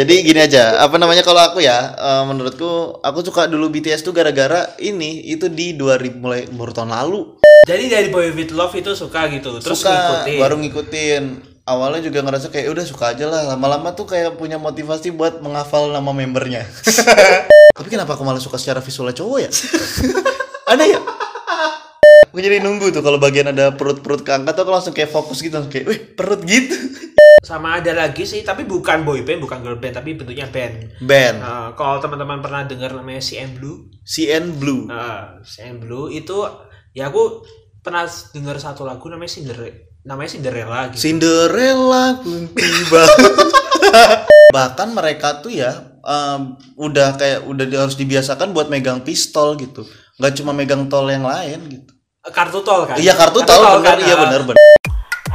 Jadi gini aja, apa namanya kalau aku ya, eh, menurutku aku suka dulu BTS tuh gara-gara ini itu di 2000 mulai baru tahun lalu. Jadi dari Boy With Love itu suka gitu, terus suka ngikutin. baru ngikutin. Awalnya juga ngerasa kayak udah suka aja lah. Lama-lama tuh kayak punya motivasi buat menghafal nama membernya. Tapi kenapa aku malah suka secara visualnya cowok ya? ada ya? Aku jadi nunggu tuh kalau bagian ada perut-perut keangkat tuh aku langsung kayak fokus gitu langsung kayak, wih perut gitu. Sama ada lagi sih, tapi bukan boy band, bukan girl band, tapi bentuknya band. Band Nah, kalau teman-teman pernah dengar namanya CN Blue, CN Blue. nah, CN Blue itu ya aku pernah dengar satu lagu namanya Cinderella, namanya Cinderella gitu. Cinderella pun tiba. Bahkan mereka tuh ya em, udah kayak udah harus dibiasakan buat megang pistol gitu. nggak cuma megang tol yang lain gitu. Kartu tol kan? Iya kartu tol bener, kan? iya Ah. bener bener.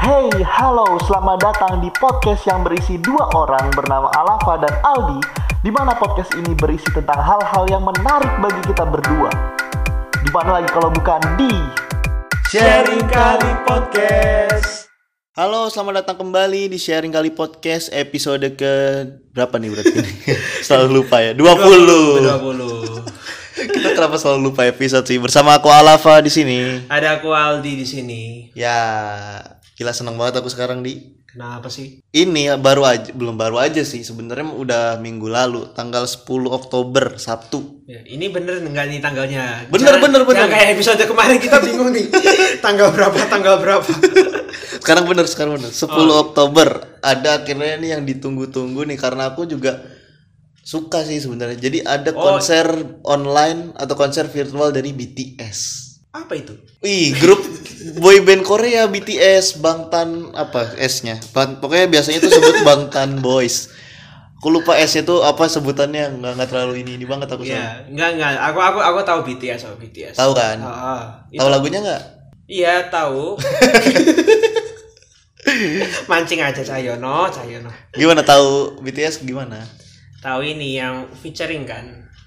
Hey, halo, selamat datang di podcast yang berisi dua orang bernama Alafa dan Aldi, di mana podcast ini berisi tentang hal-hal yang menarik bagi kita berdua. Di mana lagi kalau bukan di Sharing Kali Podcast. Halo, selamat datang kembali di Sharing Kali Podcast episode ke berapa nih berarti ini? selalu lupa ya. 20. 20. Kita kenapa selalu lupa episode sih? Bersama aku Alafa di sini. Ada aku Aldi di sini. Ya, gila seneng banget aku sekarang di Kenapa sih? ini ya, baru aja belum baru aja sih sebenarnya udah minggu lalu tanggal 10 Oktober Sabtu Ya, ini bener nggak nih tanggalnya? Bener, Jangan- bener, bener. jangan kayak episode kemarin kita bingung nih. tanggal berapa? Tanggal berapa? sekarang bener sekarang bener 10 Oh. Oktober ada akhirnya nih yang ditunggu-tunggu nih karena aku juga suka sih sebenarnya jadi ada Oh. konser online atau konser virtual dari BTS Apa itu? Wih, grup boy band Korea BTS Bangtan apa S-nya? Bang- pokoknya biasanya tuh sebut Bangtan Boys. Aku lupa S itu apa sebutannya nggak nggak terlalu ini ini banget aku soalnya. Ya, enggak enggak. Aku aku aku tahu BTS sama BTS. Tahu kan? Ah, itu- Tahu lagunya nggak? Iya tahu. Mancing aja Cahyono, Cahyono. Gimana tahu BTS gimana? Tahu ini yang featuring kan?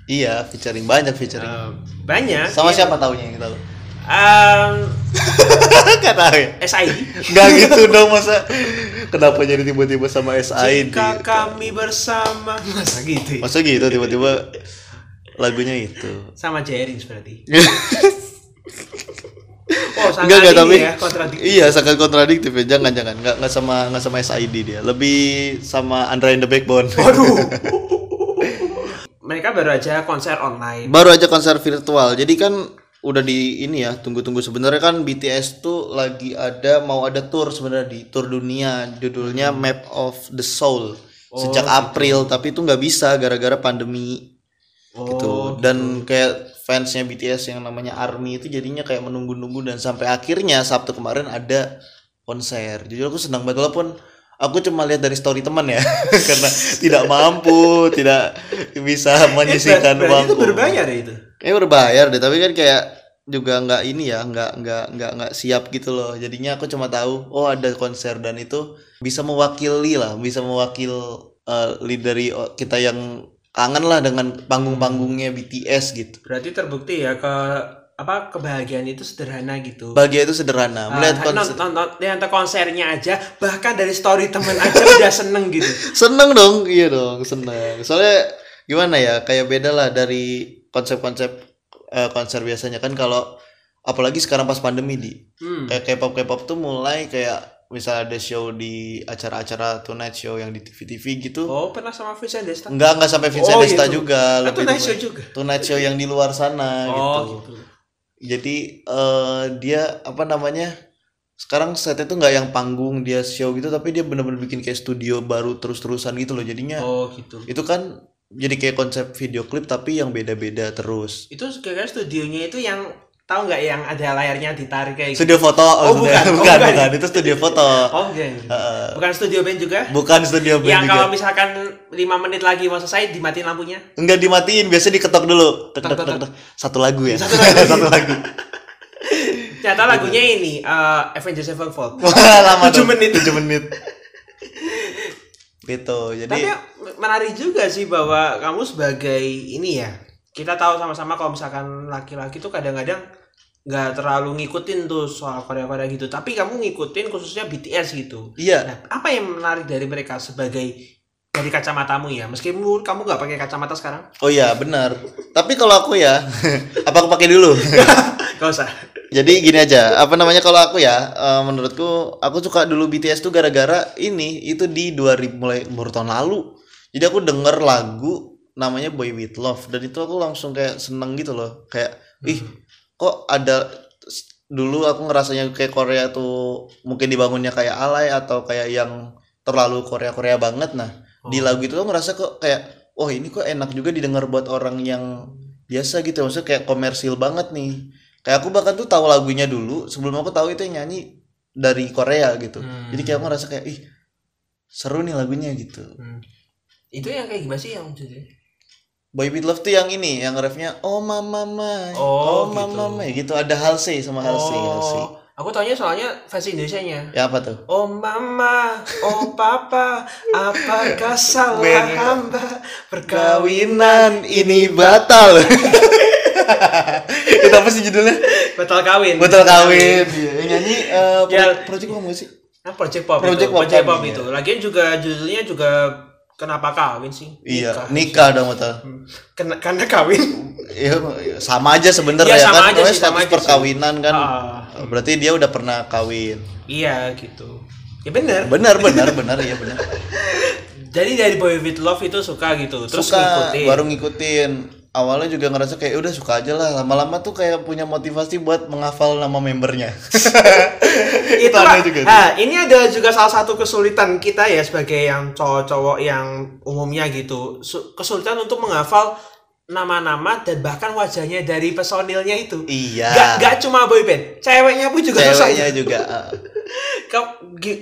Iya, featuring banyak featuring. Eh, banyak. Sama iya. siapa taunya yang tahu? Um, Gak tahu ya? SID. Gak gitu dong masa Kenapa jadi tiba-tiba sama SID Jika kami bersama masa gitu. ya? Masa gitu tiba-tiba lagunya itu Sama Jerings berarti. Oh, Enggak enggak tapi ya, kontradiktif. Iya sangat kontradiktif ya Jangan jangan Enggak enggak sama enggak sama SID dia Lebih sama Andra in the Backbone Waduh. Mereka baru aja konser online. Baru aja konser virtual Jadi kan udah di ini ya tunggu-tunggu. Sebenarnya kan BTS tuh lagi ada mau ada tour sebenarnya di tour dunia. Judulnya Map of the Soul. Sejak April tapi itu nggak bisa gara-gara pandemi. Oh, gitu. dan kayak fansnya BTS yang namanya ARMY itu jadinya kayak menunggu-nunggu. Dan sampai akhirnya Sabtu kemarin ada konser. Jadi aku senang banget walaupun aku cuma lihat dari story teman ya. Karena tidak mampu tidak bisa menyisihkan berarti itu berbayar ya itu. Kayaknya berbayar deh, tapi kan kayak juga nggak ini ya, nggak nggak nggak nggak siap gitu loh. Jadinya aku cuma tahu, oh ada konser dan itu bisa mewakili lah, bisa mewakil eh, dari oh, kita yang kangen lah dengan panggung-panggungnya BTS gitu. Berarti terbukti ya ke apa kebahagiaan itu sederhana gitu. Bahagia itu sederhana, melihat Ah, konser. non- non- non- lihat konsernya aja bahkan dari story temen aja udah seneng gitu. Seneng dong, iya dong, seneng. Soalnya gimana ya, kayak beda lah dari konsep-konsep eh, konser biasanya kan kalau apalagi sekarang pas pandemi di Hmm. kayak K-pop K-pop tuh mulai kayak misalnya ada show di acara-acara Tonight Show yang di TV-TV gitu. Oh, pernah sama Vincent Desta? Enggak, enggak sampai Vincent Oh, Desta gitu. juga, Ah, Tonight di- Show juga? Tonight Show yang di luar sana gitu. Oh, gitu. Jadi eh, dia apa namanya? Sekarang setnya tuh nggak yang panggung dia show gitu, tapi dia bener-bener bikin kayak studio baru terus-terusan gitu loh. Jadinya Oh, gitu. itu kan jadi kayak konsep video klip tapi yang beda-beda terus. Itu kira-kira studionya itu yang tahu nggak yang ada layarnya ditarik kayak gitu? Studio foto, Oh, maksudnya. bukan. Oh, bukan, bukan. bukan, itu studio foto. Oh, enggak. Heeh. Bukan studio band juga? Bukan studio band yang juga. kalau misalkan 5 menit lagi mau selesai dimatiin lampunya? Enggak dimatiin, biasa diketok dulu. Tek, tek, Tek, tek, tek, tek. Satu lagu ya. Satu lagu. Satu lagu. Ternyata lagunya ini eh, Avengers Sevenfold. Lama 7 dong. menit. 7 menit. Gitu. Jadi Tapi menarik juga sih bahwa kamu sebagai ini ya. Kita tahu sama-sama kalau misalkan laki-laki tuh kadang-kadang nggak terlalu ngikutin tuh soal Korea-Korea gitu. Tapi kamu ngikutin khususnya BTS gitu. iya, Nah, apa yang menarik dari mereka sebagai dari kacamatamu ya meskipun kamu nggak pakai kacamata sekarang Oh iya benar. Tapi kalau aku ya, apa aku pakai dulu? gak usah Jadi gini aja, apa namanya kalau aku ya, eh, menurutku aku suka dulu BTS tuh gara-gara ini itu di 2000 mulai baru tahun lalu. Jadi aku denger lagu namanya Boy With Love dan itu aku langsung kayak seneng gitu loh. Kayak ih kok ada dulu aku ngerasanya kayak Korea tuh mungkin dibangunnya kayak alay atau kayak yang terlalu Korea-Korea banget. Nah, di lagu itu tuh ngerasa kok kayak oh ini kok enak juga didengar buat orang yang biasa gitu maksudnya kayak komersil banget nih kayak aku bahkan tuh tahu lagunya dulu sebelum aku tahu itu yang nyanyi dari Korea gitu. Hmm. jadi kayak aku ngerasa kayak ih seru nih lagunya gitu. Hmm. itu yang kayak gimana sih yang judulnya Boy With Love tuh yang ini yang refnya oh mama mama Oh, oh mama gitu. mama gitu. Ada Halsey sama Halsey Halsey. oh aku taunya soalnya versi Indonesia nya ya apa tuh? Oh mama, oh papa, apakah salah hamba kawinan perkawinan ini batal itu apa sih judulnya batal kawin? batal kawin Iya, yang nyanyi eh, Ya. Pro- Project Pop sih Nah, Project Pop Project itu. Pop Project kan, Pop iya. itu. Lagian juga judulnya juga kenapa kawin sih? iya Nikah. nikah dong betul Hmm. Kena, karena kawin. Iya, sama aja sebenarnya Iya, ya sama kan aja sih, sama aja sih. perkawinan kan. Ah. Berarti dia udah pernah kawin. iya gitu. Ya bener. Benar, benar, benar, iya benar. Jadi dari Boy With Love itu suka gitu. Terus suka ngikutin. baru ngikutin. Awalnya juga ngerasa kayak udah suka aja lah. Lama-lama tuh kayak punya motivasi buat menghafal nama membernya. itu aneh juga. Nah, ini ada juga salah satu kesulitan kita ya sebagai yang cowok-cowok yang umumnya gitu. Su- Kesulitan untuk menghafal nama-nama dan bahkan wajahnya dari personilnya itu. iya. Gak, gak cuma boyband, ceweknya pun juga. Ceweknya juga. Kau,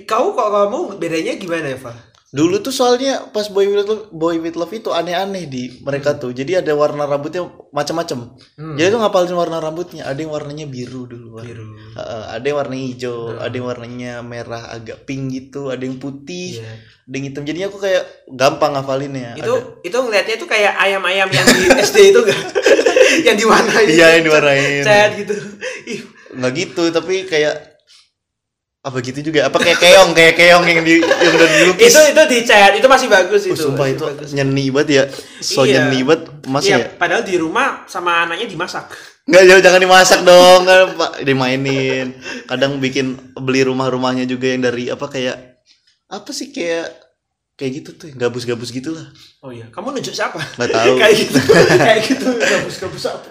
kau kok kamu bedanya gimana Eva? Dulu tuh soalnya pas Boy With Love, Boy With Love itu aneh-aneh di mereka tuh. Jadi ada warna rambutnya macam-macam. Jadi tuh ngapalin warna rambutnya. Ada yang warnanya biru dulu. Biru. Heeh, ada yang warna hijau, ada yang warnanya merah agak pink gitu, ada yang putih, Iya. ada yang hitam. Jadinya aku kayak gampang ngafalinnya. Itu Ada- itu ngelihatnya tuh kayak ayam-ayam yang di SD itu gak? yang diwarnain. Iya, yang diwarnain. Cat gitu. Nggak gitu, tapi kayak apa gitu juga? Apa kayak keong, kayak keong yang di yang udah dilukis. itu itu di cat, itu masih bagus Oh, itu. sumpah masih itu bagus. nyeni banget ya. So Iya. nyeni banget Mas Iya, ya. padahal di rumah sama anaknya dimasak. Nggak jangan jangan dimasak dong, kan, Pak. Dimainin. Kadang bikin beli rumah-rumahnya juga yang dari apa kayak apa sih kayak kayak gitu tuh, gabus-gabus gitu lah. Oh iya, kamu nunjuk siapa? Nggak tahu. kayak gitu, kayak gitu, gabus-gabus apa?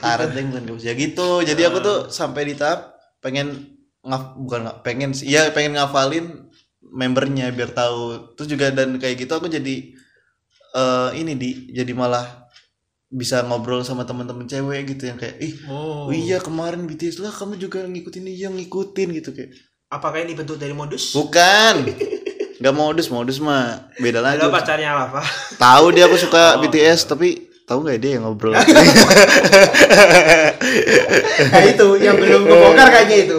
karet yang bukan gabus ya gitu jadi aku tuh sampai di tahap pengen ngaf bukan pengen sih ya pengen ngafalin membernya biar tahu terus juga dan kayak gitu aku jadi eh ini di jadi malah bisa ngobrol sama teman-teman cewek gitu yang kayak ih Oh. oh iya kemarin BTS lah kamu juga ngikutin iya ngikutin gitu kayak Apakah ini bentuk dari modus? bukan nggak modus modus mah beda lagi Halo pacarnya apa? tahu dia aku suka Oh, BTS tapi tahu nggak dia yang ngobrol nah itu yang belum kebongkar kayaknya itu.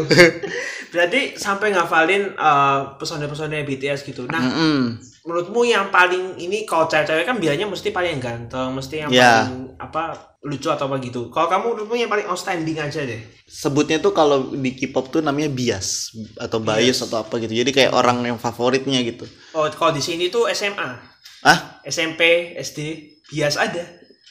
Berarti sampai ngafalin eh, pesona-pesona BTS gitu. Nah, Mm-mm. menurutmu yang paling ini kalau cewek-cewek kan biasanya mesti paling ganteng, mesti yang Ya. paling apa lucu atau apa gitu. Kalau kamu menurutmu yang paling outstanding aja deh. sebutnya tuh kalau di K-pop tuh namanya bias atau bias atau apa gitu. Jadi kayak orang yang favoritnya gitu. Oh, kalau di sini tuh SMA, Ah, SMP, SD, bias ada.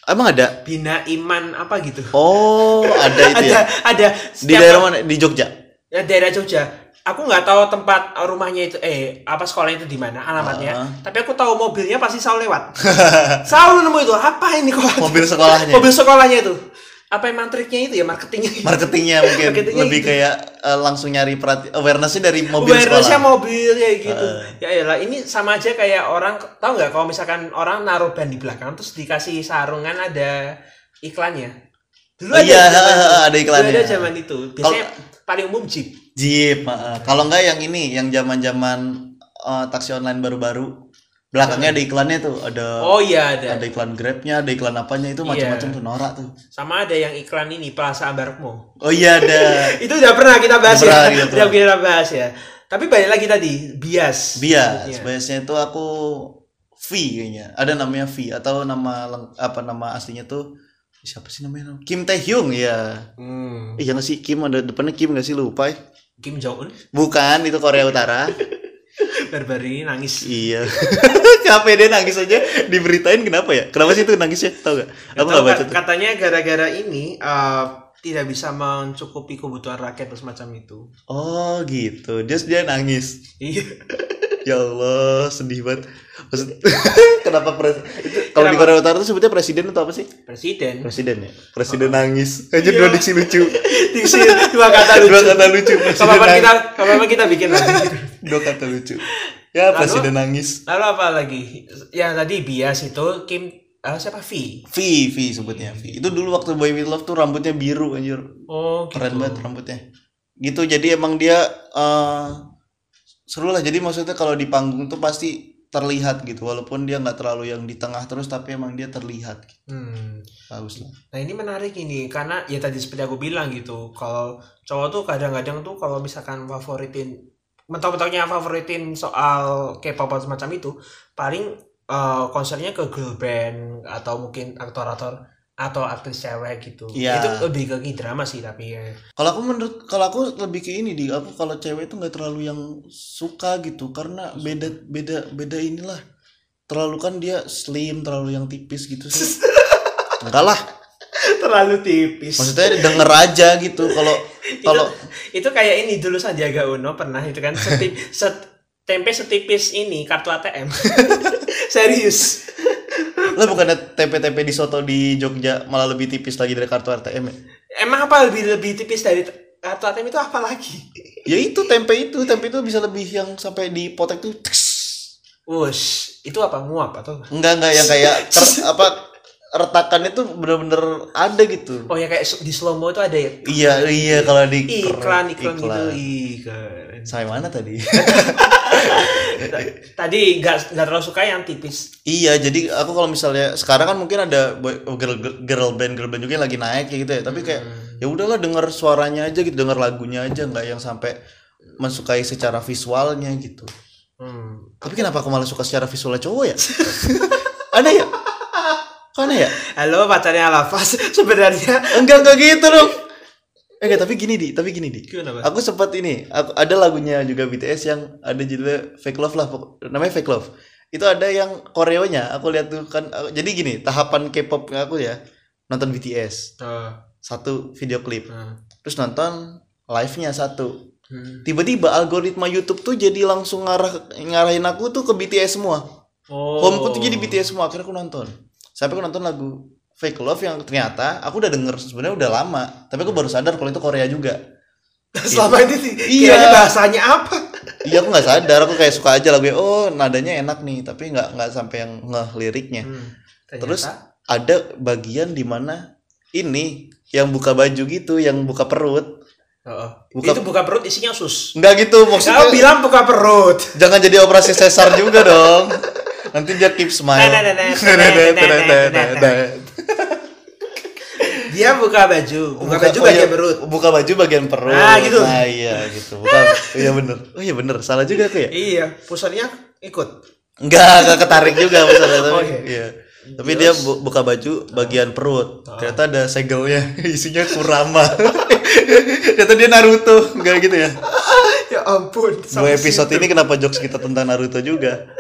Emang ada? Bina Iman apa gitu. Oh, ada itu ada ya. ada Di daerah mana? Di Jogja. ya, daerah Jogja. Aku nggak tahu tempat rumahnya itu eh apa sekolahnya itu di mana alamatnya. Ah. Tapi aku tahu mobilnya pasti selalu lewat. selalu nemu itu. Apa ini kok? Mobil sekolahnya. Mobil sekolahnya itu. Apa emang triknya itu ya marketingnya? Marketingnya mungkin Marketingnya lebih gitu. kayak eh, langsung nyari perhati awarenessnya dari mobil Awareness-nya sekolah. mobil ya gitu. Ah. Ya lah ini sama aja kayak orang tahu nggak kalau misalkan orang naruh ban di belakang terus dikasih sarungan ada iklannya. Dulu Oh iya, zaman ada iklannya. Dulu ada zaman itu. Biasanya paling umum Jeep. Jeep. heeh. Kalau enggak yang ini, yang zaman-zaman eh, taksi online baru-baru. Belakangnya ada iklannya tuh, ada Oh iya ada. ada iklan Grabnya, ada iklan apanya itu macam-macam Iya. tuh norak tuh. Sama ada yang iklan ini Plaza Ambarukmo. Oh iya ada. itu udah pernah kita bahas Udah pernah, ya. kita Udah pernah. kita bahas ya. Tapi balik lagi tadi bias. Bias, biasanya itu aku V kayaknya. Ada namanya V atau nama apa nama aslinya tuh siapa sih namanya? Kim Tae Hyung ya. Hmm. Iya nggak sih Kim ada depannya Kim nggak sih lupa ya? Kim Jong Un. Bukan itu Korea Utara. baru-baru ini nangis Iya. Kenapa dia nangis aja diberitain kenapa ya? Kenapa sih itu nangisnya? Tahu gak? Aku Tahu nggak baca tuh. katanya gara-gara ini eh, tidak bisa mencukupi kebutuhan rakyat semacam itu Oh gitu. Dia dia nangis. iya Ya Allah, sedih banget. Maksud, kenapa pres itu kalau di? Korea Utara itu sebutnya presiden atau apa sih? presiden Presiden ya. Presiden nangis. Aja Iya. dua diksi lucu. diksi dua kata lucu Dua kata lucu. Kapan nangis. kita kapan kita bikin lagi Dua kata lucu. Ya, Lalu? presiden nangis. lalu apa lagi yang tadi bias itu Kim eh, siapa V V, V sebutnya V. Itu dulu waktu Boy With Love tuh rambutnya biru anjir. oh gitu Keren banget rambutnya. Gitu jadi emang dia eh seru lah. Jadi maksudnya kalau di panggung tuh pasti terlihat gitu walaupun dia nggak terlalu yang di tengah terus tapi emang dia terlihat gitu. Hmm. bagus lah Nah ini menarik ini karena ya tadi seperti aku bilang gitu kalau cowok tuh kadang-kadang tuh kalau misalkan favoritin mentok-mentoknya favoritin soal K-pop semacam itu paling eh, konsernya ke girl band atau mungkin aktor-aktor atau aktris cewek gitu. Iya. itu lebih ke drama sih tapi ya. kalau aku menurut kalau aku lebih ke ini di aku kalau cewek itu nggak terlalu yang suka gitu karena beda beda beda inilah. Terlalu kan dia slim terlalu yang tipis gitu sih. Enggak lah. Terlalu tipis. Maksudnya denger aja gitu kalau kalau itu kayak ini dulu Sandiaga Uno pernah itu kan setip, set, tempe setipis ini kartu ATM serius lo bukannya tempe-tempe di soto di Jogja malah lebih tipis lagi dari kartu ATM ya? emang apa lebih lebih tipis dari kartu ATM itu apa lagi? Ya itu tempe itu. Tempe itu bisa lebih yang sampai dipotek tuh teks. Wush, itu apa? Nguap atau enggak enggak. Yang kayak ter- apa retakannya tuh bener-bener ada gitu. Oh ya kayak di slow mo itu ada ya? Iya iya. Kalau di iklan iklan, gitu. Ih keren. saya mana tadi tadi nggak nggak terlalu suka yang tipis Iya, jadi aku kalau misalnya sekarang kan mungkin ada boy, oh, girl, girl band girl band juga yang lagi naik kayak gitu ya. Tapi kayak ya udahlah denger suaranya aja gitu, denger lagunya aja nggak yang sampai mensukai secara visualnya gitu. hmm. Tapi kenapa aku malah suka secara visualnya cowok ya? Aneh ya? Kok aneh ya? halo pacarnya Alafas sebenarnya Enggak enggak gitu dong. Eh enggak, tapi gini di, tapi gini di. Bang? Aku sempat ini, aku, ada lagunya juga BTS yang ada judulnya Fake Love lah, namanya Fake Love. Itu ada yang koreonya, aku lihat tuh kan. aku- jadi gini, tahapan K-pop aku ya, nonton BTS Oh, satu video klip, hmm. terus nonton live-nya satu. Hmm. Tiba-tiba algoritma YouTube tuh jadi langsung ngarah ngarahin aku tuh ke BTS semua. oh Homeku tuh jadi BTS semua, akhirnya aku nonton. Sampai aku nonton lagu Fake Love yang ternyata aku udah denger sebenarnya udah lama, tapi aku baru sadar kalau itu Korea juga. selama ini sih Iya. bahasanya apa Iya aku nggak sadar, aku kayak suka aja lagu oh nadanya enak nih, tapi nggak nggak sampai yang ngeh liriknya. Hmm. Terus ada bagian di mana ini yang buka baju gitu, yang buka perut. Oh, oh. Buka- itu buka perut isinya usus Nggak gitu Kau maksudnya. bilang buka perut Jangan jadi operasi sesar juga dong. Nanti dia keep smile. Nah, nah, nah, nah, nah, nah, nah, nah. Dia buka baju, buka, baju oh bagian perut. Buka baju bagian perut. Ah, gitu. Nah, iya gitu. Bukan. iya bener. Oh iya bener. Salah juga aku ya. Iya, pusarnya ikut. Enggak, enggak ketarik juga misalnya tapi. Oh, iya. iya. Tapi dia bu- buka baju bagian perut. Ternyata ada segelnya, isinya Kurama. Ternyata dia Naruto, enggak gitu ya. ya ampun. Dua episode ini kenapa jokes kita tentang Naruto juga?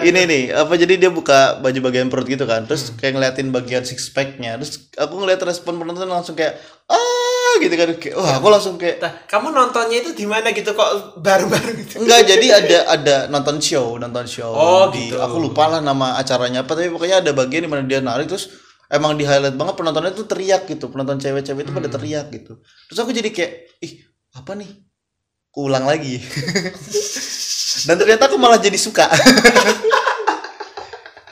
Ini nih, apa jadi dia buka baju bagian perut gitu kan. Terus kayak ngeliatin bagian six pack-nya. Terus aku ngeliat respon penonton langsung kayak ah gitu kan. Kayak, wah, aku langsung kayak Nah, kamu nontonnya itu di mana gitu kok baru-baru gitu? Enggak, jadi ada ada nonton show, nonton show Oh, di gitu. aku lupa lah nama acaranya apa tapi pokoknya ada bagian di mana dia narik terus emang di highlight banget penontonnya tuh teriak gitu. Penonton cewek-cewek itu pada Hmm. teriak gitu. Terus aku jadi kayak, ih, apa nih? Aku ulang lagi. Dan ternyata aku malah jadi suka.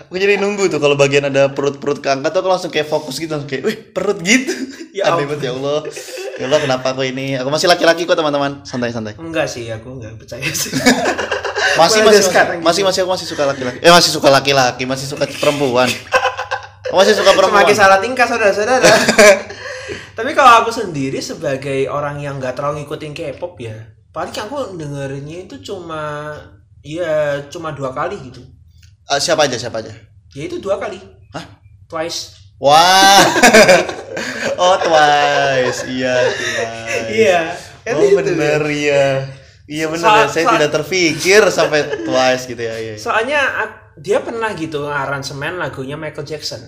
aku jadi nunggu tuh kalau bagian ada perut-perut keangkat tuh aku langsung kayak fokus gitu langsung kayak, wih perut gitu. Ya Aneh banget ya Allah. Ya Allah kenapa aku ini? Aku masih laki-laki kok teman-teman. Santai-santai. Enggak sih, aku enggak percaya sih. masih masih masih, sekarang gitu. masih masih aku masih suka laki-laki eh masih suka laki-laki masih suka perempuan Aku masih suka perempuan Semakin salah tingkah saudara-saudara. Tapi kalau aku sendiri sebagai orang yang nggak terlalu ngikutin K-pop ya, paling aku dengerinnya itu cuma ya cuma dua kali gitu. Ah, siapa aja siapa aja Ya itu dua kali. Hah? Twice. wah oh twice iya twice Iya. Kan oh itu. bener iya Iya benar Soal- ya, saya soal- tidak terpikir sampai twice gitu ya. Iya. Soalnya ak- dia pernah gitu aransemen lagunya Michael Jackson.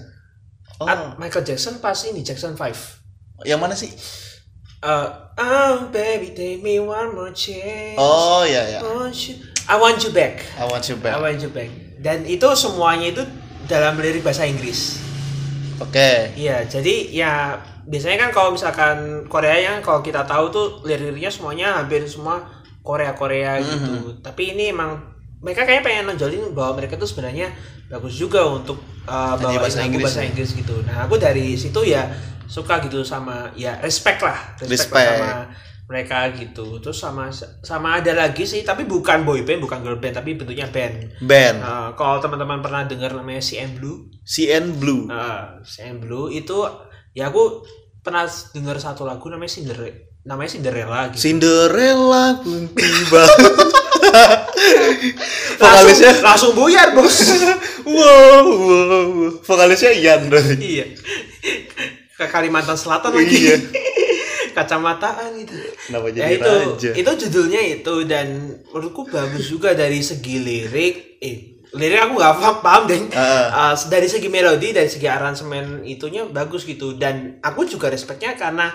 Oh, At- Michael Jackson pas ini Jackson 5. yang mana sih? Uh, oh baby take me one more chance. Oh ya ya. Want you- I want you back. I want you I back. want you back. Dan itu semuanya itu dalam lirik bahasa Inggris. Oke. Iya, jadi ya biasanya kan kalau misalkan Korea yang kalau kita tahu tuh lirik-liriknya semuanya hampir semua Korea-Korea gitu. Tapi ini emang mereka kayaknya pengen nonjolin bahwa mereka tuh sebenarnya bagus juga untuk uh, bawain bahasa Inggris bahasa ya. Inggris gitu. Nah, aku dari situ ya suka gitu sama ya respect lah, respect, Respect. sama mereka gitu. Terus sama sama ada lagi sih, tapi bukan boy band, bukan girl band, tapi bentuknya band. Band Nah, kalau teman-teman pernah dengar namanya CN Blue, CN Blue. Nah, CN Blue itu ya aku pernah dengar satu lagu namanya Cinderella, namanya Cinderella gitu. Cinderella pun tiba. langsung, Vokalisnya langsung buyar bos. wow, wow, wow. Vokalisnya Ian iya. Ke Kalimantan Selatan lagi. Iya. Kacamataan gitu. Kenapa Ya jadi itu, raja? itu judulnya itu dan menurutku bagus juga dari segi lirik. Eh, lirik aku nggak paham, paham deh. Ah. Uh, dari segi melodi, dari segi aransemen itunya bagus gitu. Dan aku juga respectnya karena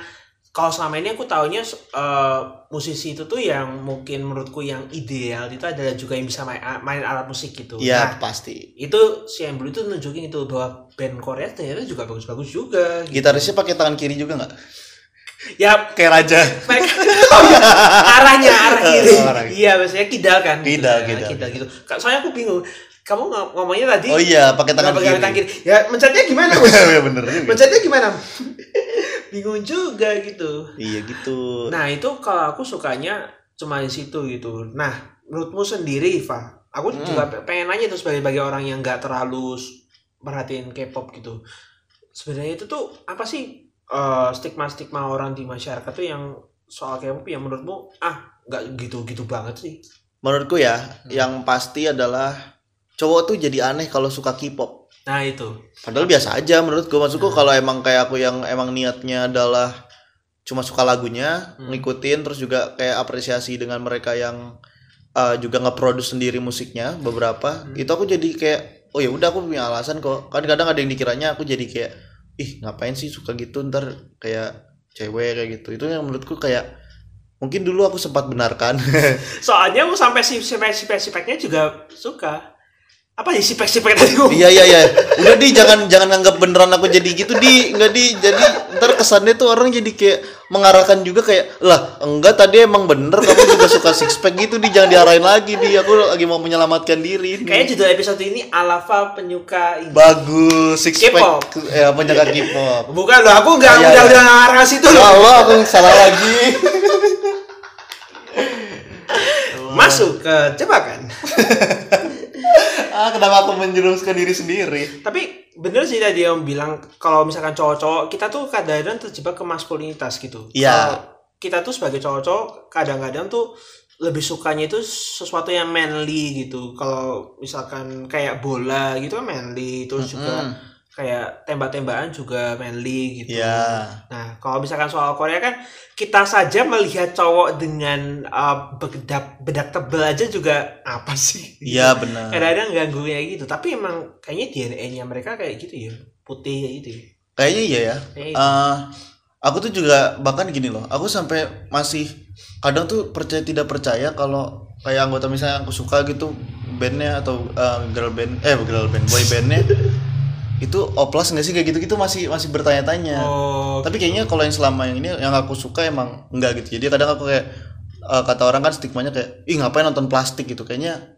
kalau selama ini aku taunya uh, musisi itu tuh yang mungkin menurutku yang ideal itu adalah juga yang bisa main, main alat musik gitu. Iya Nah, pasti. itu si Blue itu nunjukin itu bahwa band Korea ternyata juga bagus-bagus juga. Gitu. Gitarisnya pakai tangan kiri juga nggak? Ya Kayak raja. oh, iya. arahnya arah kiri. Iya, biasanya kidal kan. Kidal, Gitu, kidal. kidal gitu. Soalnya aku bingung. Kamu ng- ngomongnya tadi Oh iya, pakai tangan kiri. tangan kiri. Ya, mencetnya gimana, Bos? Iya bener juga. mencetnya gimana? bingung juga gitu. Iya gitu. Nah, itu kalau aku sukanya cuma di situ gitu. Nah, menurutmu sendiri, Iva, aku Hmm. juga pe- pengen nanya tuh sebagai bagi orang yang nggak terlalu perhatiin K-pop gitu. Sebenarnya itu tuh apa sih eh, stigma-stigma orang di masyarakat tuh yang soal K-pop yang menurutmu ah nggak gitu-gitu banget sih? Menurutku ya, Hmm. yang pasti adalah cowok tuh jadi aneh kalau suka K-pop. Nah itu. Padahal biasa aja menurutku. Maksudku Nah. kalau emang kayak aku yang emang niatnya adalah cuma suka lagunya, Hmm. ngikutin terus juga kayak apresiasi dengan mereka yang uh, juga nge-produce sendiri musiknya beberapa. Hmm. Itu aku jadi kayak oh ya udah aku punya alasan kok. Kadang-kadang ada yang dikiranya aku jadi kayak ih ngapain sih suka gitu ntar kayak cewek kayak gitu. Itu yang menurutku kayak mungkin dulu aku sempat benarkan. Soalnya aku sampai si sipek-sipek-sipeknya juga suka. Apa sih sipek-sipek tadi? gua? Iya iya iya. Udah di jangan jangan anggap beneran aku jadi gitu di nggak di jadi ntar kesannya tuh orang jadi kayak mengarahkan juga kayak lah enggak tadi emang bener kamu juga suka six pack gitu di jangan diarahin lagi di aku lagi mau menyelamatkan diri. ini. Kayaknya judul episode ini Alafa penyuka ini. bagus six pack ya penjaga K-pop. Bukan loh, aku nggak iya, udah iya. udah ngarah ke situ Ya loh. Allah aku salah lagi. Masuk ke jebakan. ah kenapa aku menjerumuskan diri sendiri? Tapi bener sih tadi yang bilang kalau misalkan cowok-cowok kita tuh kadang-kadang terjebak ke maskulinitas gitu. Iya. Kita tuh sebagai cowok-cowok kadang-kadang tuh lebih sukanya itu sesuatu yang manly gitu. Kalau misalkan kayak bola gitu kan manly, terus juga Mm-mm. Kayak tembak-tembakan juga manly gitu. Iya. Nah, kalau misalkan soal Korea kan kita saja melihat cowok dengan uh, bedak bedak tebel aja juga apa sih? Iya benar. Kadang-kadang ganggu kayak gitu. Tapi emang kayaknya DNA-nya mereka kayak gitu ya, putih kayak gitu. Ya. Kayaknya iya ya. Gitu. Eh, aku tuh juga bahkan gini loh aku sampai masih kadang tuh percaya tidak percaya kalau kayak anggota misalnya aku suka gitu bandnya atau eh, girl band eh girl band boy bandnya itu oplas nggak sih? Kayak gitu gitu masih masih bertanya-tanya. Oh, tapi kayaknya kalau yang selama yang ini yang aku suka emang enggak gitu. Jadi kadang aku kayak eh, kata orang kan stigmanya kayak ih ngapain nonton plastik gitu? Kayaknya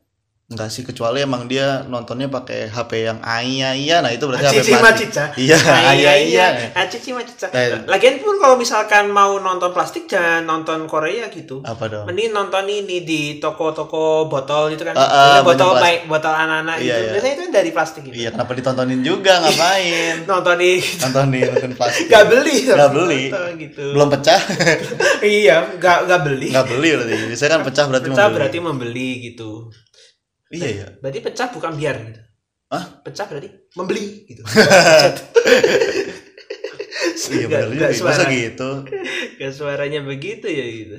enggak sih kecuali emang dia nontonnya pakai HP yang iya iya nah itu berarti HP Cici plastik macica. iya iya iya Cici macica. Eh. Lagian pun kalau misalkan mau nonton plastik jangan nonton Korea gitu. apa dong Mending nonton ini di toko-toko botol gitu kan. Ah, Biasanya botol baik botol anak-anak Iya, gitu. iya. Biasanya itu dari plastik gitu. Iya kenapa ditontonin juga ngapain? Nonton di Nonton di nonton plastik. Gak beli. Nggak beli. Nonton gitu. Belum pecah? iya, gak, gak beli. Nggak beli berarti. Biasanya kan pecah berarti Pecah membeli. berarti membeli gitu. Iya ya. Berarti pecah bukan biar gitu. Hah? Pecah berarti membeli gitu. Iya benar juga. Masa suara. gitu? Gak suaranya begitu ya gitu.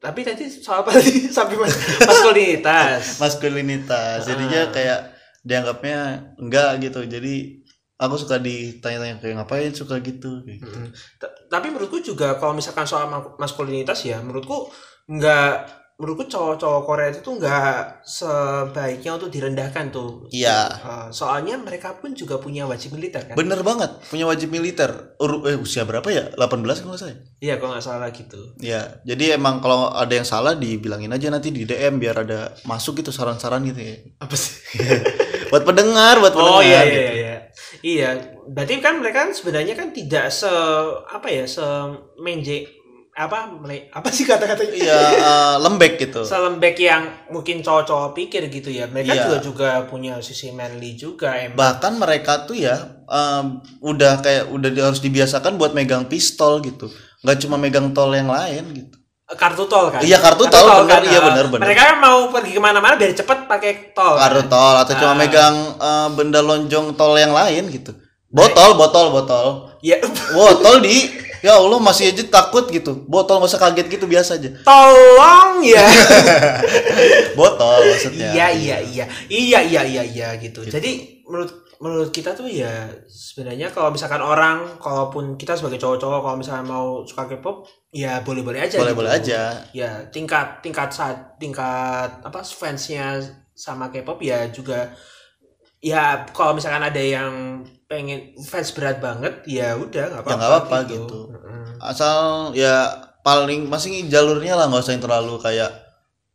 tapi tadi soal apa tadi sampai mas maskulinitas maskulinitas jadinya Ah. kayak dianggapnya enggak gitu jadi aku suka ditanya-tanya kayak ngapain suka gitu gitu. Mm. Ta- tapi menurutku juga kalau misalkan soal ma- maskulinitas ya menurutku nggak menurutku cowok-cowok Korea itu tuh nggak sebaiknya untuk direndahkan tuh. Iya. Eh, soalnya mereka pun juga punya wajib militer kan? Bener banget punya wajib militer. Ur- eh, usia berapa ya? 18 kalau nggak salah ya? iya kalau nggak salah gitu. Ya jadi emang kalau ada yang salah dibilangin aja nanti di DM biar ada masuk gitu saran-saran gitu ya. Apa sih? Buat pendengar buat oh pendengar iya gitu. iya iya. Iya berarti kan mereka kan sebenarnya kan tidak se apa ya se menje apa mele- apa sih kata-katanya? Iya eh, lembek gitu. Selembek yang mungkin cowok-cowok pikir gitu ya. Mereka Iya. juga juga punya sisi manly juga emang bahkan mereka tuh ya em, udah kayak udah harus dibiasakan buat megang pistol gitu. Nggak cuma megang tol yang lain gitu. Kartu tol kan? Iya, kartu tol, bener, iya, Eh, bener, bener. mereka kan mau pergi ke mana-mana biar cepet pakai tol kan? kartu tol atau cuma Ah. megang eh, benda lonjong tol yang lain gitu. Botol botol botol. Ya. Botol di ya Allah masih aja takut gitu. Botol nggak usah kaget gitu biasa aja. Tolong ya. Botol maksudnya. Iya iya. iya iya. Iya iya iya gitu. Jadi menurut menurut kita tuh ya sebenarnya kalau misalkan orang kalaupun kita sebagai cowok-cowok kalau misalnya mau suka K-pop ya boleh-boleh aja boleh gitu. aja. Ya tingkat tingkat saat tingkat apa fansnya sama K-pop ya juga ya kalau misalkan ada yang pengen fans berat banget ya udah nggak apa-apa Ya, apa-apa gitu. Mm-mm. asal ya paling masih jalurnya lah nggak usah yang terlalu kayak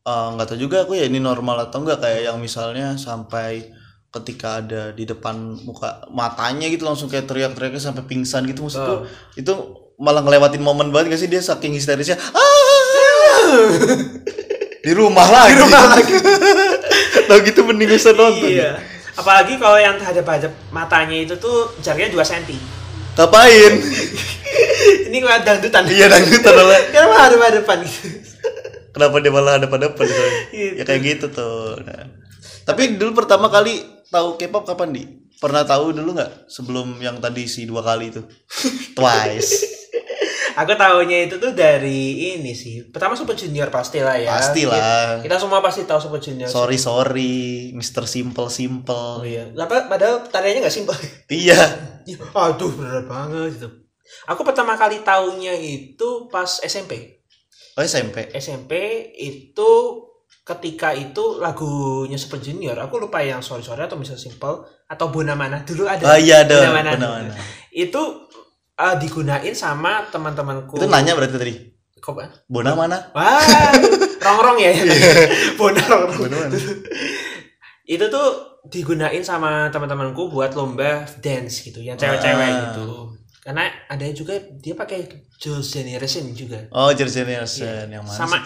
eh, nggak tahu juga aku ya ini normal atau enggak kayak yang misalnya sampai ketika ada di depan muka matanya gitu langsung kayak teriak-teriaknya sampai pingsan gitu maksudku Oh. itu malah ngelewatin momen banget gak sih? Dia saking histerisnya ah! Di rumah lagi. Di rumah lagi. Tau gitu mending usah nonton. Iya apalagi kalau yang terhadap hadap matanya itu tuh jaraknya 2 cm ngapain? Ini kayak dangdutan. Iya dangdutan malah. Kenapa hadap hadapan gitu kenapa dia malah ada pada depan Gitu. ya kayak gitu tuh. Nah. tapi dulu pertama kali tahu K-pop kapan di? Pernah tahu dulu nggak sebelum yang tadi si dua kali itu? Twice aku tahunya itu tuh dari ini sih pertama Super Junior pasti lah ya Pastilah. kita, kita semua pasti tahu Super Junior sorry sorry Mr. Simple oh Simple iya Lapa- padahal tariannya nggak simpel iya Ya, aduh berat banget gitu. Aku pertama kali tahunya itu pas SMP. oh SMP SMP itu ketika itu lagunya Super Junior. Aku lupa yang Sorry Sorry atau Mr. Simple atau Bona Mana dulu ada. oh iya ada Bona Mana. Itu uh, digunain sama teman-temanku. itu nanya berarti tadi Kok? Bona mana Wah, rongrong ya. Bona rongrong. Bona mana itu tuh digunain sama teman-temanku buat lomba dance gitu yang cewek-cewek Ah. gitu karena ada juga dia pakai Jules Generation juga oh Jersey Generation yang mana sama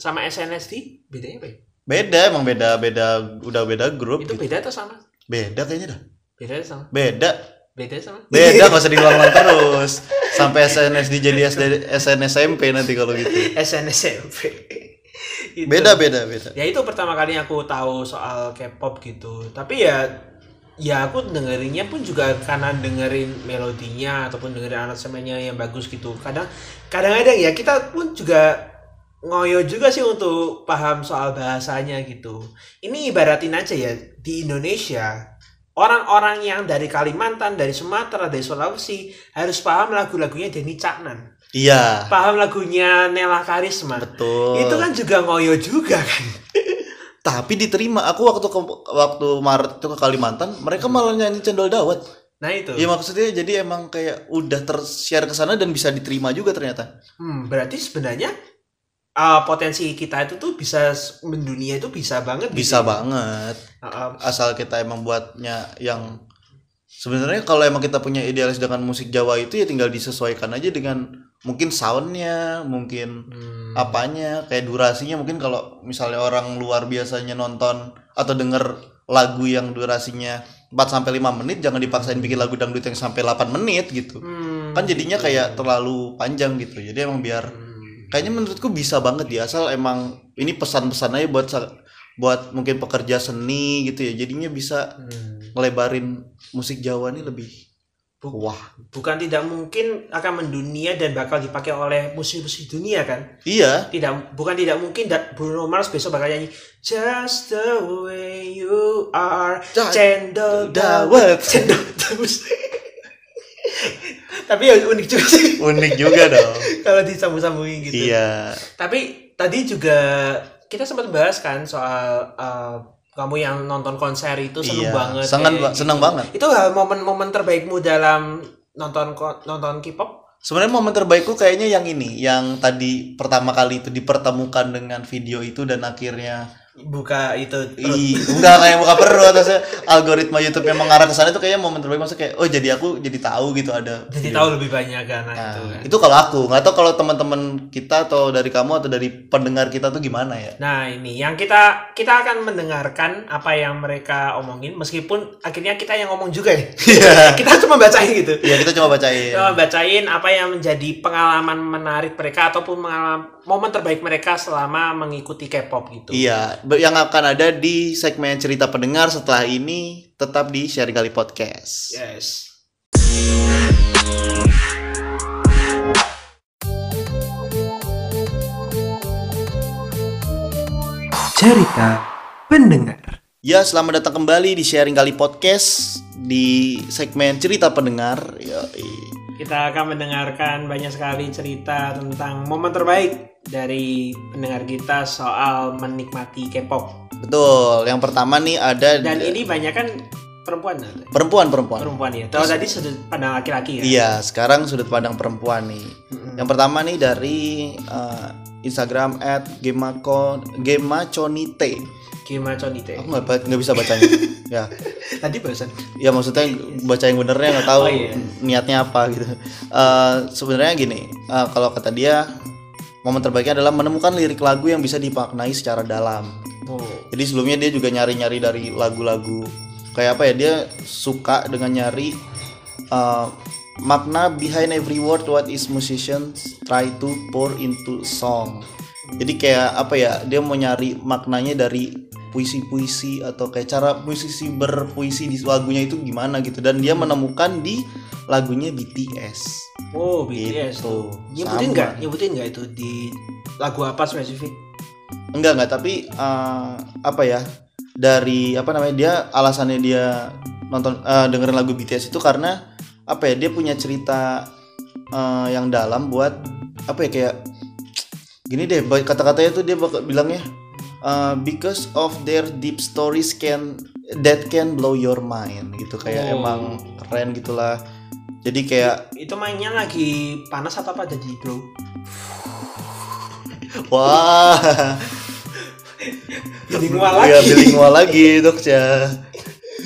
sama SNSD bedanya apa ya? beda emang beda beda udah beda grup itu gitu. beda atau sama beda kayaknya dah beda sama beda beda sama beda nggak usah diulang-ulang terus. Sampai SNSD jadi SD, SNSMP nanti kalau gitu. SNSD Gitu. beda beda beda. Ya itu pertama kali aku tahu soal K-pop gitu. Tapi ya ya aku dengerinnya pun juga karena dengerin melodinya ataupun dengerin aransemennya yang bagus gitu. Kadang kadang-kadang ya kita pun juga ngoyo juga sih untuk paham soal bahasanya gitu. Ini ibaratin aja ya di Indonesia orang-orang yang dari Kalimantan dari Sumatera dari Sulawesi harus paham lagu-lagunya Denny Caknan. Iya. Paham lagunya Nela Karisma. Betul. Itu kan juga ngoyo juga kan. Tapi diterima. Aku waktu ke, waktu Maret itu ke Kalimantan mereka malah nyanyi cendol dawet. Nah itu. Ya maksudnya jadi emang kayak udah tersiar ke sana dan bisa diterima juga ternyata. Hmm, berarti sebenarnya uh, potensi kita itu tuh bisa mendunia itu bisa banget gitu bisa ya. banget Uh, uh, asal kita emang buatnya yang sebenarnya kalau emang kita punya idealis dengan musik Jawa itu ya tinggal disesuaikan aja dengan mungkin soundnya mungkin hmm, apanya kayak durasinya mungkin kalau misalnya orang luar biasanya nonton atau denger lagu yang durasinya 4 sampai 5 menit jangan dipaksain bikin lagu dangdut yang sampai 8 menit gitu. hmm, Kan jadinya kayak terlalu panjang gitu. Jadi emang biar hmm, kayaknya menurutku bisa banget ya asal emang ini pesan-pesan aja buat buat mungkin pekerja seni gitu ya. Jadinya bisa hmm. ngelebarin musik Jawa nih lebih Wah, bukan tidak mungkin akan mendunia dan bakal dipakai oleh musik-musik dunia kan iya. tidak bukan tidak mungkin da- Bruno Mars besok bakal nyanyi Just the way you are cendol dawet. dawet cendol dawet tapi ya unik juga sih Unik juga dong. kalau disambung-sambungin gitu Iya. tapi tadi juga kita sempat bahas kan soal uh, kamu yang nonton konser itu seneng Iya, banget seneng kayak ba- seneng banget. itu momen-momen terbaikmu dalam nonton nonton K-pop Sebenarnya momen terbaikku kayaknya yang ini, yang tadi pertama kali itu dipertemukan dengan video itu dan akhirnya buka itu. Ih, enggak kayak buka perut terus algoritma YouTube yang mengarah ke sana itu kayaknya momen terbaik maksudnya kayak oh jadi aku jadi tahu gitu ada jadi video. tahu lebih banyak kan nah, Nah, itu kan itu kalau aku nggak tahu kalau teman-teman kita atau dari kamu atau dari pendengar kita tuh gimana ya Nah ini yang kita kita akan mendengarkan apa yang mereka omongin meskipun akhirnya kita yang ngomong juga ya. kita cuma bacain gitu. Iya kita coba bacain Cuma bacain apa yang menjadi pengalaman menarik mereka ataupun pengalaman momen terbaik mereka selama mengikuti K-pop gitu. Iya, yang akan ada di segmen cerita pendengar setelah ini tetap di Sharing Kali Podcast. Yes. Cerita pendengar. Ya, selamat datang kembali di Sharing Kali Podcast di segmen cerita pendengar. Yoi. Kita akan mendengarkan banyak sekali cerita tentang momen terbaik dari pendengar kita soal menikmati K-pop. Betul. Yang pertama nih ada Dan ini banyak kan perempuan perempuan perempuan. Perempuan ya. Kalau tadi sudut pandang laki-laki ya. Iya, sekarang sudut pandang perempuan nih. Mm-mm. Yang pertama nih dari uh, Instagram @gemako gemaconite. Gimana Conite? Aku nggak nggak bisa bacanya. ya, Tadi barusan. ya maksudnya baca yang benernya nggak tahu Oh, iya. niatnya apa gitu. Uh, Sebenarnya gini, uh, kalau kata dia momen terbaiknya adalah menemukan lirik lagu yang bisa dimaknai secara dalam. Oh. Jadi sebelumnya dia juga nyari-nyari dari lagu-lagu kayak apa ya? Dia suka dengan nyari uh, makna behind every word what is musicians try to pour into song. Jadi kayak apa ya? Dia mau nyari maknanya dari puisi-puisi atau kayak cara musisi berpuisi di lagunya itu gimana gitu dan dia menemukan di lagunya BTS. Oh, BTS Gitu. tuh. Nyebutin nggak? Nyebutin nggak itu di lagu apa spesifik? Enggak enggak tapi eh, apa ya dari apa namanya dia alasannya dia nonton eh, dengerin lagu BTS itu karena apa ya dia punya cerita eh, yang dalam buat apa ya kayak gini deh kata-katanya tuh dia bakal bilangnya eh, because of their deep stories can that can blow your mind gitu kayak Oh. emang keren gitulah jadi kayak Itu mainnya lagi panas atau apa jadi bro? wah Jadi ngual ya lagi. bilingual lagi dok ya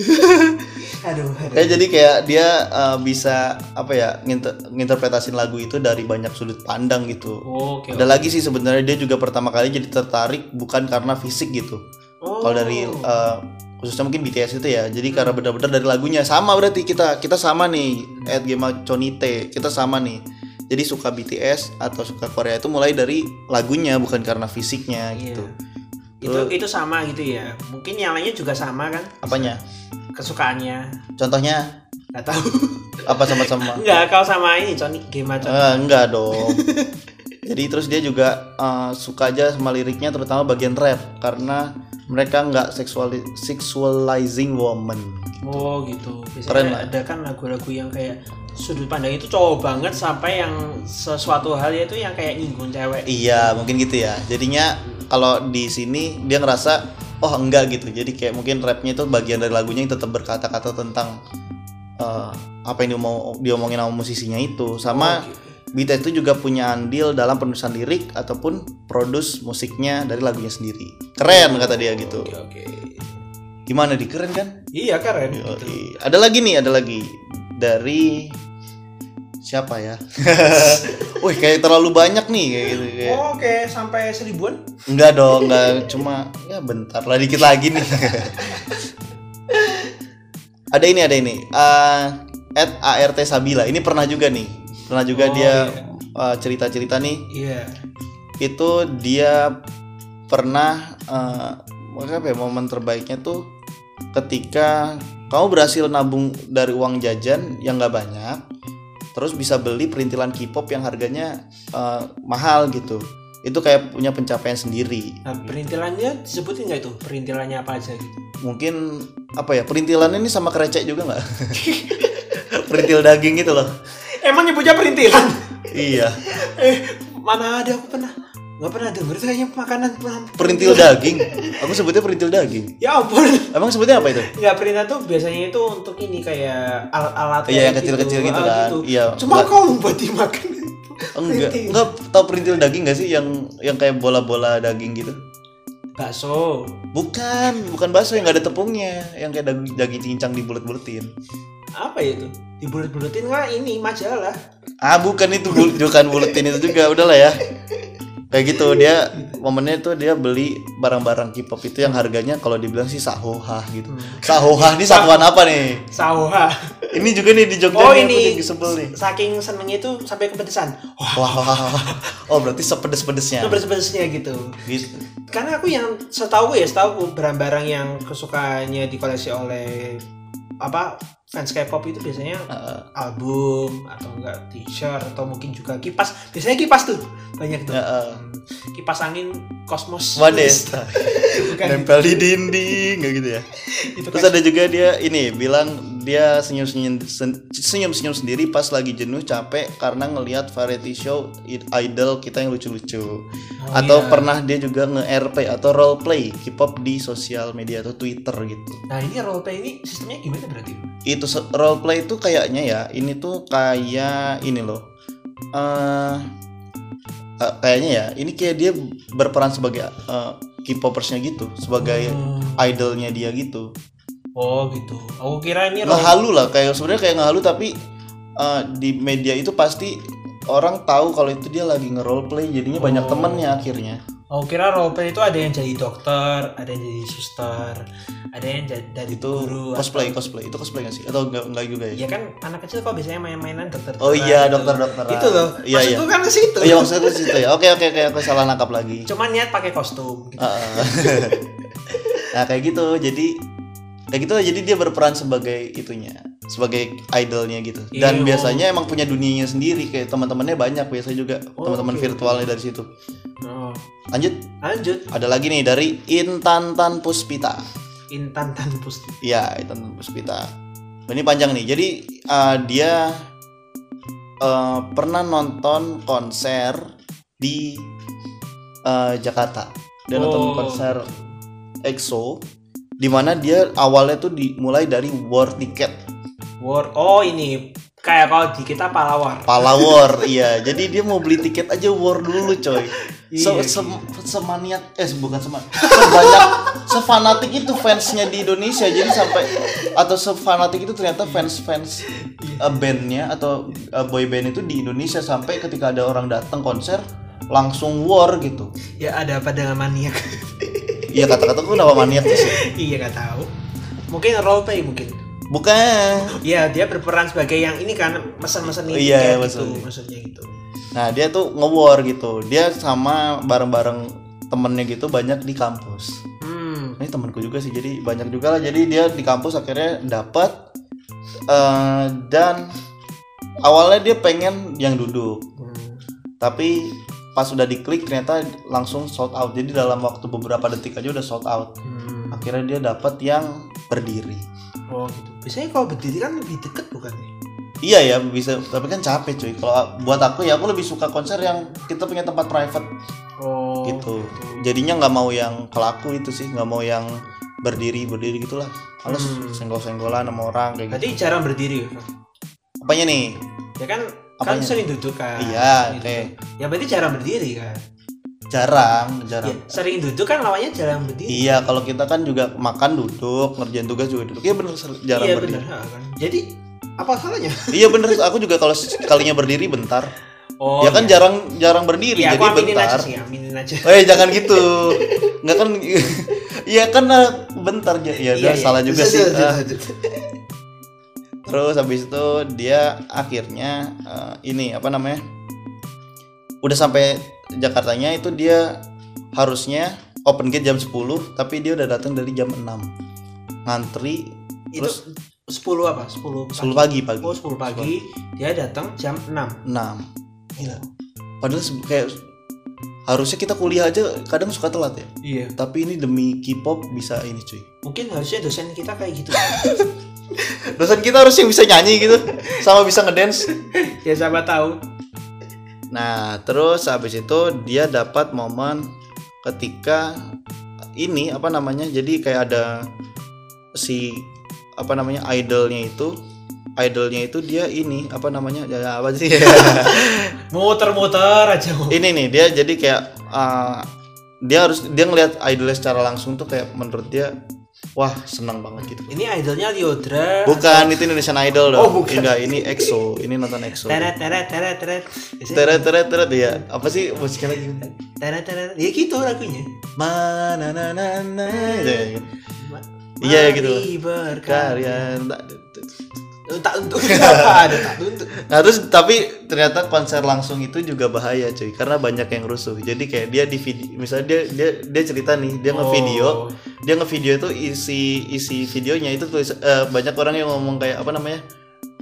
Aduh, aduh. Kayak jadi kayak dia uh, bisa apa ya nginter nginterpretasin lagu itu dari banyak sudut pandang gitu. Oh, Oke. Ada lagi sih sebenarnya dia juga pertama kali jadi tertarik bukan karena fisik gitu. Oh. Kalau dari uh, khususnya mungkin BTS itu ya. Jadi karena benar-benar dari lagunya sama berarti kita kita sama nih at Gema Chonite kita sama nih. Jadi suka BTS atau suka Korea itu mulai dari lagunya bukan karena fisiknya Iya. gitu. Itu itu sama gitu ya. Mungkin yang lainnya juga sama kan Apanya? Kesukaannya. Contohnya Nggak tahu. apa sama-sama? Enggak, kalau sama ini Johnny game aja. Eh, enggak dong. Jadi terus dia juga eh, suka aja sama liriknya terutama bagian rap karena mereka nggak sexuali- sexualizing woman. Oh gitu. Keren Biasanya lah. ada kan lagu-lagu yang kayak sudut pandang itu cowok banget sampai yang sesuatu hal itu yang kayak nyinggung cewek. Iya, mungkin gitu ya. Jadinya kalau di sini dia ngerasa oh enggak gitu. Jadi kayak mungkin rapnya itu bagian dari lagunya yang tetap berkata-kata tentang eh, apa yang dia mau diomongin sama musisinya itu. Sama Oh, gitu. BTS itu juga punya andil dalam penulisan lirik ataupun produce musiknya dari lagunya sendiri. Keren kata dia gitu. Oke, oke. Gimana di keren kan? Iya keren. Gitu. Ada lagi nih, ada lagi dari siapa ya? Wih, kayak terlalu banyak nih kayak gitu. Kayak. Oh, Oke, sampai seribuan. Enggak dong, enggak cuma ya bentar lah dikit lagi nih. ada ini, ada ini. Eh, at ART Sabila. Ini pernah juga nih. Pernah juga Oh, dia iya. eh, cerita-cerita nih. Iya. Itu dia pernah eh, apa ya momen terbaiknya tuh ketika kamu berhasil nabung dari uang jajan yang nggak banyak terus bisa beli perintilan K-pop yang harganya eh, mahal gitu itu kayak punya pencapaian sendiri Nah, perintilannya disebutin nggak itu? Perintilannya apa aja gitu? mungkin apa ya perintilan ini sama kerecek juga nggak perintil daging gitu loh Emang nyebutnya perintilan? iya eh, mana ada aku pernah nggak pernah denger kayaknya makanan perintil daging aku sebutnya perintil daging Ya ampun. emang sebutnya apa itu Nggak perintilan tuh biasanya itu untuk ini kayak al alat Iya, yang kayak kecil-kecil gitu ah, kan. Iya. Cuma Nggak- kau buat dimakan enggak Perintil. enggak tahu perintil daging nggak sih yang yang kayak bola-bola daging gitu Bakso. bukan bukan bakso yang nggak ada tepungnya yang kayak daging, daging cincang dibulet-buletin Apa ya itu? Dibulet-buletin nggak ini majalah. ah bukan itu bukan buletin itu juga udahlah ya kayak gitu dia momennya tuh dia beli barang-barang K-pop itu yang harganya kalau dibilang sih sahoha gitu. Sahoha ini satuan apa nih? Sauha. ini juga nih di Jogja Oh ini sebel nih. saking senengnya itu sampai kepedesan. Wah, wah, wah, wah, oh berarti sepedes-pedesnya. Pedes-pedesnya gitu. gitu. Karena aku yang setahu ya, setahu barang-barang yang kesukaannya dikoleksi oleh apa fans K-pop itu biasanya Heeh. album atau enggak t-shirt atau mungkin juga kipas. Biasanya kipas tuh banyak tuh. Hmm, Kipas angin kosmos. Nempel di dinding gitu ya Itu terus kan ada juga dia ini bilang dia senyum senyum senyum senyum sendiri pas lagi jenuh capek karena ngelihat variety show idol kita yang lucu-lucu Oh, atau iya. pernah dia juga nge-RP atau role play K-pop di sosial media atau Twitter gitu Nah ini roleplay ini sistemnya gimana berarti? itu role play itu kayaknya ya ini tuh kayak ini loh eh eh, kayaknya ya ini kayak dia berperan sebagai eh, K-popersnya gitu sebagai Hmm. idolnya dia gitu Oh gitu. Aku kira ini role ngehalu lah kayak sebenarnya kayak ngehalu tapi eh, di media itu pasti orang tahu kalau itu dia lagi nge-role play jadinya banyak Oh. temennya akhirnya Aku kira roleplay itu ada yang jadi dokter, ada yang jadi suster, ada yang jadi dari itu guru. cosplay atau- cosplay itu cosplay gak sih atau enggak enggak juga ya Ya kan anak kecil kok biasanya main-mainan dokter. Oh iya, dokter-dokteran. Itu loh. Iya, Maksudku iya. kan ke situ. oh iya maksudnya itu situ ya oke oke oke aku salah nangkap lagi Cuma niat pakai kostum gitu. Nah kayak gitu jadi kayak gitu jadi dia berperan sebagai itunya sebagai idolnya gitu dan Iya. biasanya emang punya dunianya sendiri kayak teman-temannya banyak biasanya juga Oh, teman-teman oke. virtualnya dari situ Oh. lanjut Lanjut ada lagi nih dari Intan Tan Puspita Intan Tan Pusti. Iya, Intan Tan Puspita ini panjang nih jadi uh, dia uh, pernah nonton konser di uh, Jakarta dia nonton Oh. konser EXO di mana dia awalnya tuh dimulai dari war ticket War. Oh ini kayak kalau di kita pahlawar. pala war iya jadi dia mau beli tiket aja war dulu coy Se Iya, se- semaniak eh bukan seman sebanyak sefanatik itu fansnya di Indonesia jadi sampai atau sefanatik itu ternyata fans fans bandnya atau uh, boy band itu di Indonesia sampai ketika ada orang datang konser langsung war gitu Ya ada apa dengan maniak? Iya kata-kata gue nama maniak sih iya nggak tahu. Mungkin roleplay mungkin. bukan Iya dia berperan sebagai yang ini kan mesen-mesen ini Iya, kayak mesen. gitu maksudnya gitu. Nah dia tuh nge-war gitu Dia sama bareng-bareng temennya gitu banyak di kampus Hmm. Ini temanku juga sih jadi banyak juga lah Jadi dia di kampus akhirnya dapat eh, Dan awalnya dia pengen yang duduk Hmm. Tapi pas udah diklik ternyata langsung sold out Jadi dalam waktu beberapa detik aja udah sold out Hmm. Akhirnya dia dapat yang berdiri Oh gitu. Biasanya kalau berdiri kan lebih deket bukan ya? Iya ya bisa tapi kan capek cuy. Kalau buat aku ya aku lebih suka konser yang kita punya tempat private Oh. gitu jadinya nggak mau yang kalau aku itu sih nggak mau yang berdiri berdiri gitulah males Hmm. senggol senggolan sama orang kayak gitu Berarti jarang berdiri ya? apanya nih Ya kan kan Apanya? sering duduk kan. Iya, oke. Ya berarti jarang berdiri kan. jarang jarang Ya, sering duduk kan lawannya jarang berdiri. iya kalau kita kan juga makan duduk ngerjain tugas juga duduk iya bener ser- jarang iya berdiri benar kan. Jadi apa salahnya? iya bener aku juga kalau sekalinya berdiri bentar Oh. ya kan iya. jarang jarang berdiri Iya, jadi aku aminin aja bentar sih, aminin aja. Eh jangan gitu nggak kan iya kan bentar ya ya udah Iya, iya. salah juga Lanjut, sih Ah. Terus habis itu dia akhirnya eh, ini apa namanya? Udah sampai Jakartanya itu dia harusnya open gate jam 10 tapi dia udah datang dari jam 6. ngantri itu Terus? 10 apa 10 pagi. 10 pagi pagi. oh 10 pagi dia datang jam 6 6. Gila. Padahal kayak harusnya kita kuliah aja kadang suka telat ya. iya Tapi ini demi K-pop bisa ini cuy. mungkin harusnya dosen kita kayak gitu Dosen kita harus yang bisa nyanyi gitu sama bisa ngedance. ya siapa tahu Nah, terus habis itu dia dapat momen ketika ini apa namanya? Jadi kayak ada si apa namanya idolnya itu idolnya itu dia ini apa namanya ya apa sih muter-muter aja ini nih dia jadi kayak uh, dia harus dia ngelihat idolnya secara langsung tuh kayak menurut dia wah senang banget gitu. Ini idolnya Liodra bukan itu Indonesian Idol dong. Oh, bukan. enggak ini EXO. Ini nonton EXO. Teret teret teret teret. Teret teret teret. Ya apa sih musiknya lagi? Teret teret. Ya gitu lagunya. Mana na na na gitu. Iya, gitu. Mari berkarya. Karya tak untuk ada tak untuk. Nah terus tapi ternyata konser langsung itu juga bahaya cuy karena banyak yang rusuh. Jadi kayak dia di video misalnya dia dia dia cerita nih dia ngevideo Oh. dia ngevideo itu isi isi videonya itu tulis eh, banyak orang yang ngomong kayak apa namanya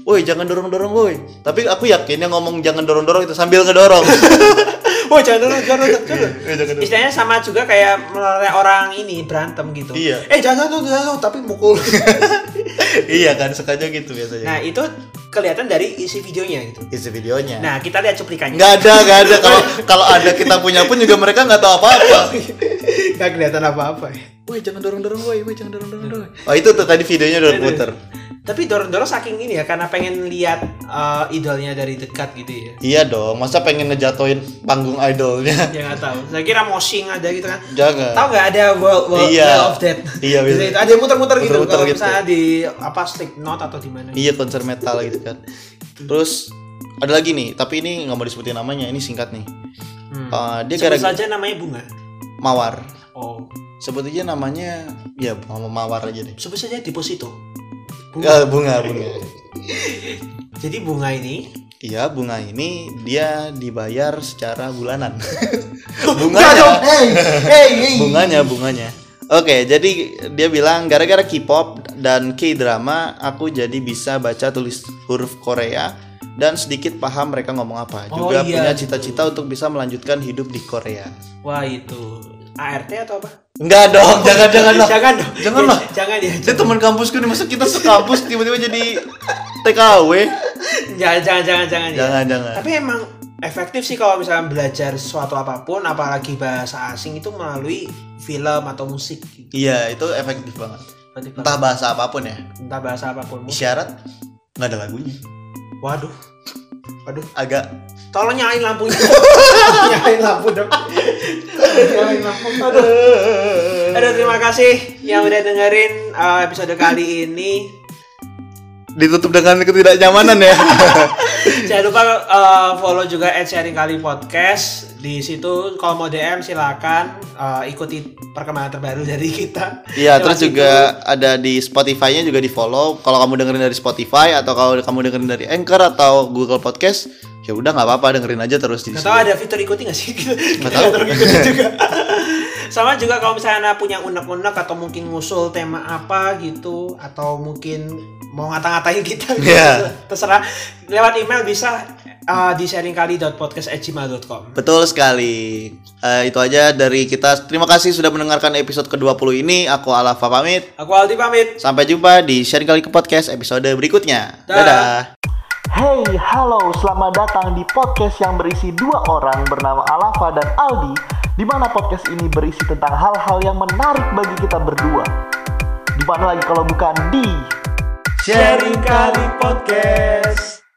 Woi jangan dorong dorong woi. Tapi aku yakin yang ngomong jangan dorong dorong itu sambil ngedorong. Oh jangan jangan dulu jangan dorong. istilahnya sama juga kayak orang ini berantem gitu. Iya. eh jangan dulu jangan dulu tapi mukul iya kan sengaja gitu biasanya. Nah itu kelihatan dari isi videonya gitu. Isi videonya. Nah kita lihat cuplikannya. Nggak ada nggak ada. Kalau kalau ada kita punya pun juga mereka nggak tahu apa apa nggak kelihatan apa-apa ya? Woi jangan dorong dorong woi woi jangan dorong dorong woi. Oh itu tuh tadi videonya udah puter tapi dorong-dorong saking ini ya karena pengen lihat eh, idolnya dari dekat gitu ya Iya dong, masa pengen ngejatoin panggung idolnya? ya nggak tahu saya kira moshing ada gitu kan Jangan. tahu nggak ada world, world, Iya. World of Death Iya, Bisa bisa. itu ada yang muter-muter gitu kalau gitu. misalnya di apa Slipknot atau di mana Iya konser metal gitu kan. Terus ada lagi nih, tapi ini nggak mau disebutin namanya, ini singkat nih. Hmm. Uh, dia Sebut saja namanya bunga mawar. oh Sebut aja namanya, ya nama mawar aja deh. sebut saja deposito Bunga, bunga, bunga. jadi bunga ini Iya, bunga ini dia dibayar secara bulanan. Bunganya, dong, hey, hey, hey. bunganya, bunganya. Oke, jadi dia bilang gara-gara K-pop dan K-drama aku jadi bisa baca tulis huruf Korea dan sedikit paham mereka ngomong apa. Oh, Juga iya, punya gitu. cita-cita untuk bisa melanjutkan hidup di Korea. wah itu ART atau apa Enggak dong, jangan jangan lah. jangan dong Jangan lah. jangan ya Dia teman kampusku nih, masa kita sekampus tiba-tiba jadi TKW? jangan jangan jangan jangan ya. Jangan, jangan. tapi emang efektif sih kalau misalnya belajar sesuatu apa pun apalagi bahasa asing itu melalui film atau musik gitu. Iya, itu efektif banget. Efektif banget. Entah bahasa apa pun ya. entah bahasa apa pun Isyarat nggak ada lagunya. waduh waduh Agak tolong nyalain lampunya nyalain lampu dong aduh aduh terima kasih yang udah dengerin uh, episode kali ini ditutup dengan ketidaknyamanan ya. jangan lupa uh, follow juga at sharing kali podcast di situ kalau mau DM silakan uh, ikuti perkembangan terbaru dari kita Iya, terus situ. juga ada di Spotify-nya juga di follow. Kalau kamu dengerin dari Spotify atau kalau kamu dengerin dari Anchor atau Google Podcast, ya udah nggak apa-apa dengerin aja terus di Gak sini. tahu ada fitur ikuti gak sih? Gak tahu. juga. Sama juga kalau misalnya Anda punya unek-unek atau mungkin ngusul tema apa gitu atau mungkin mau ngata-ngatain kita gitu. Iya. Terserah lewat email bisa uh, di sharingkali.podcast@gmail.com. Betul sekali. Eh, itu aja dari kita. Terima kasih sudah mendengarkan episode ke-20 ini. Aku Alafa pamit. Aku Aldi pamit. Sampai jumpa di Sharing Kali ke Podcast episode berikutnya. Dah. Dadah. Hey, halo, selamat datang di podcast yang berisi dua orang bernama Alafa dan Aldi, di mana podcast ini berisi tentang hal-hal yang menarik bagi kita berdua. Di mana lagi kalau bukan di Sharing Kali Podcast.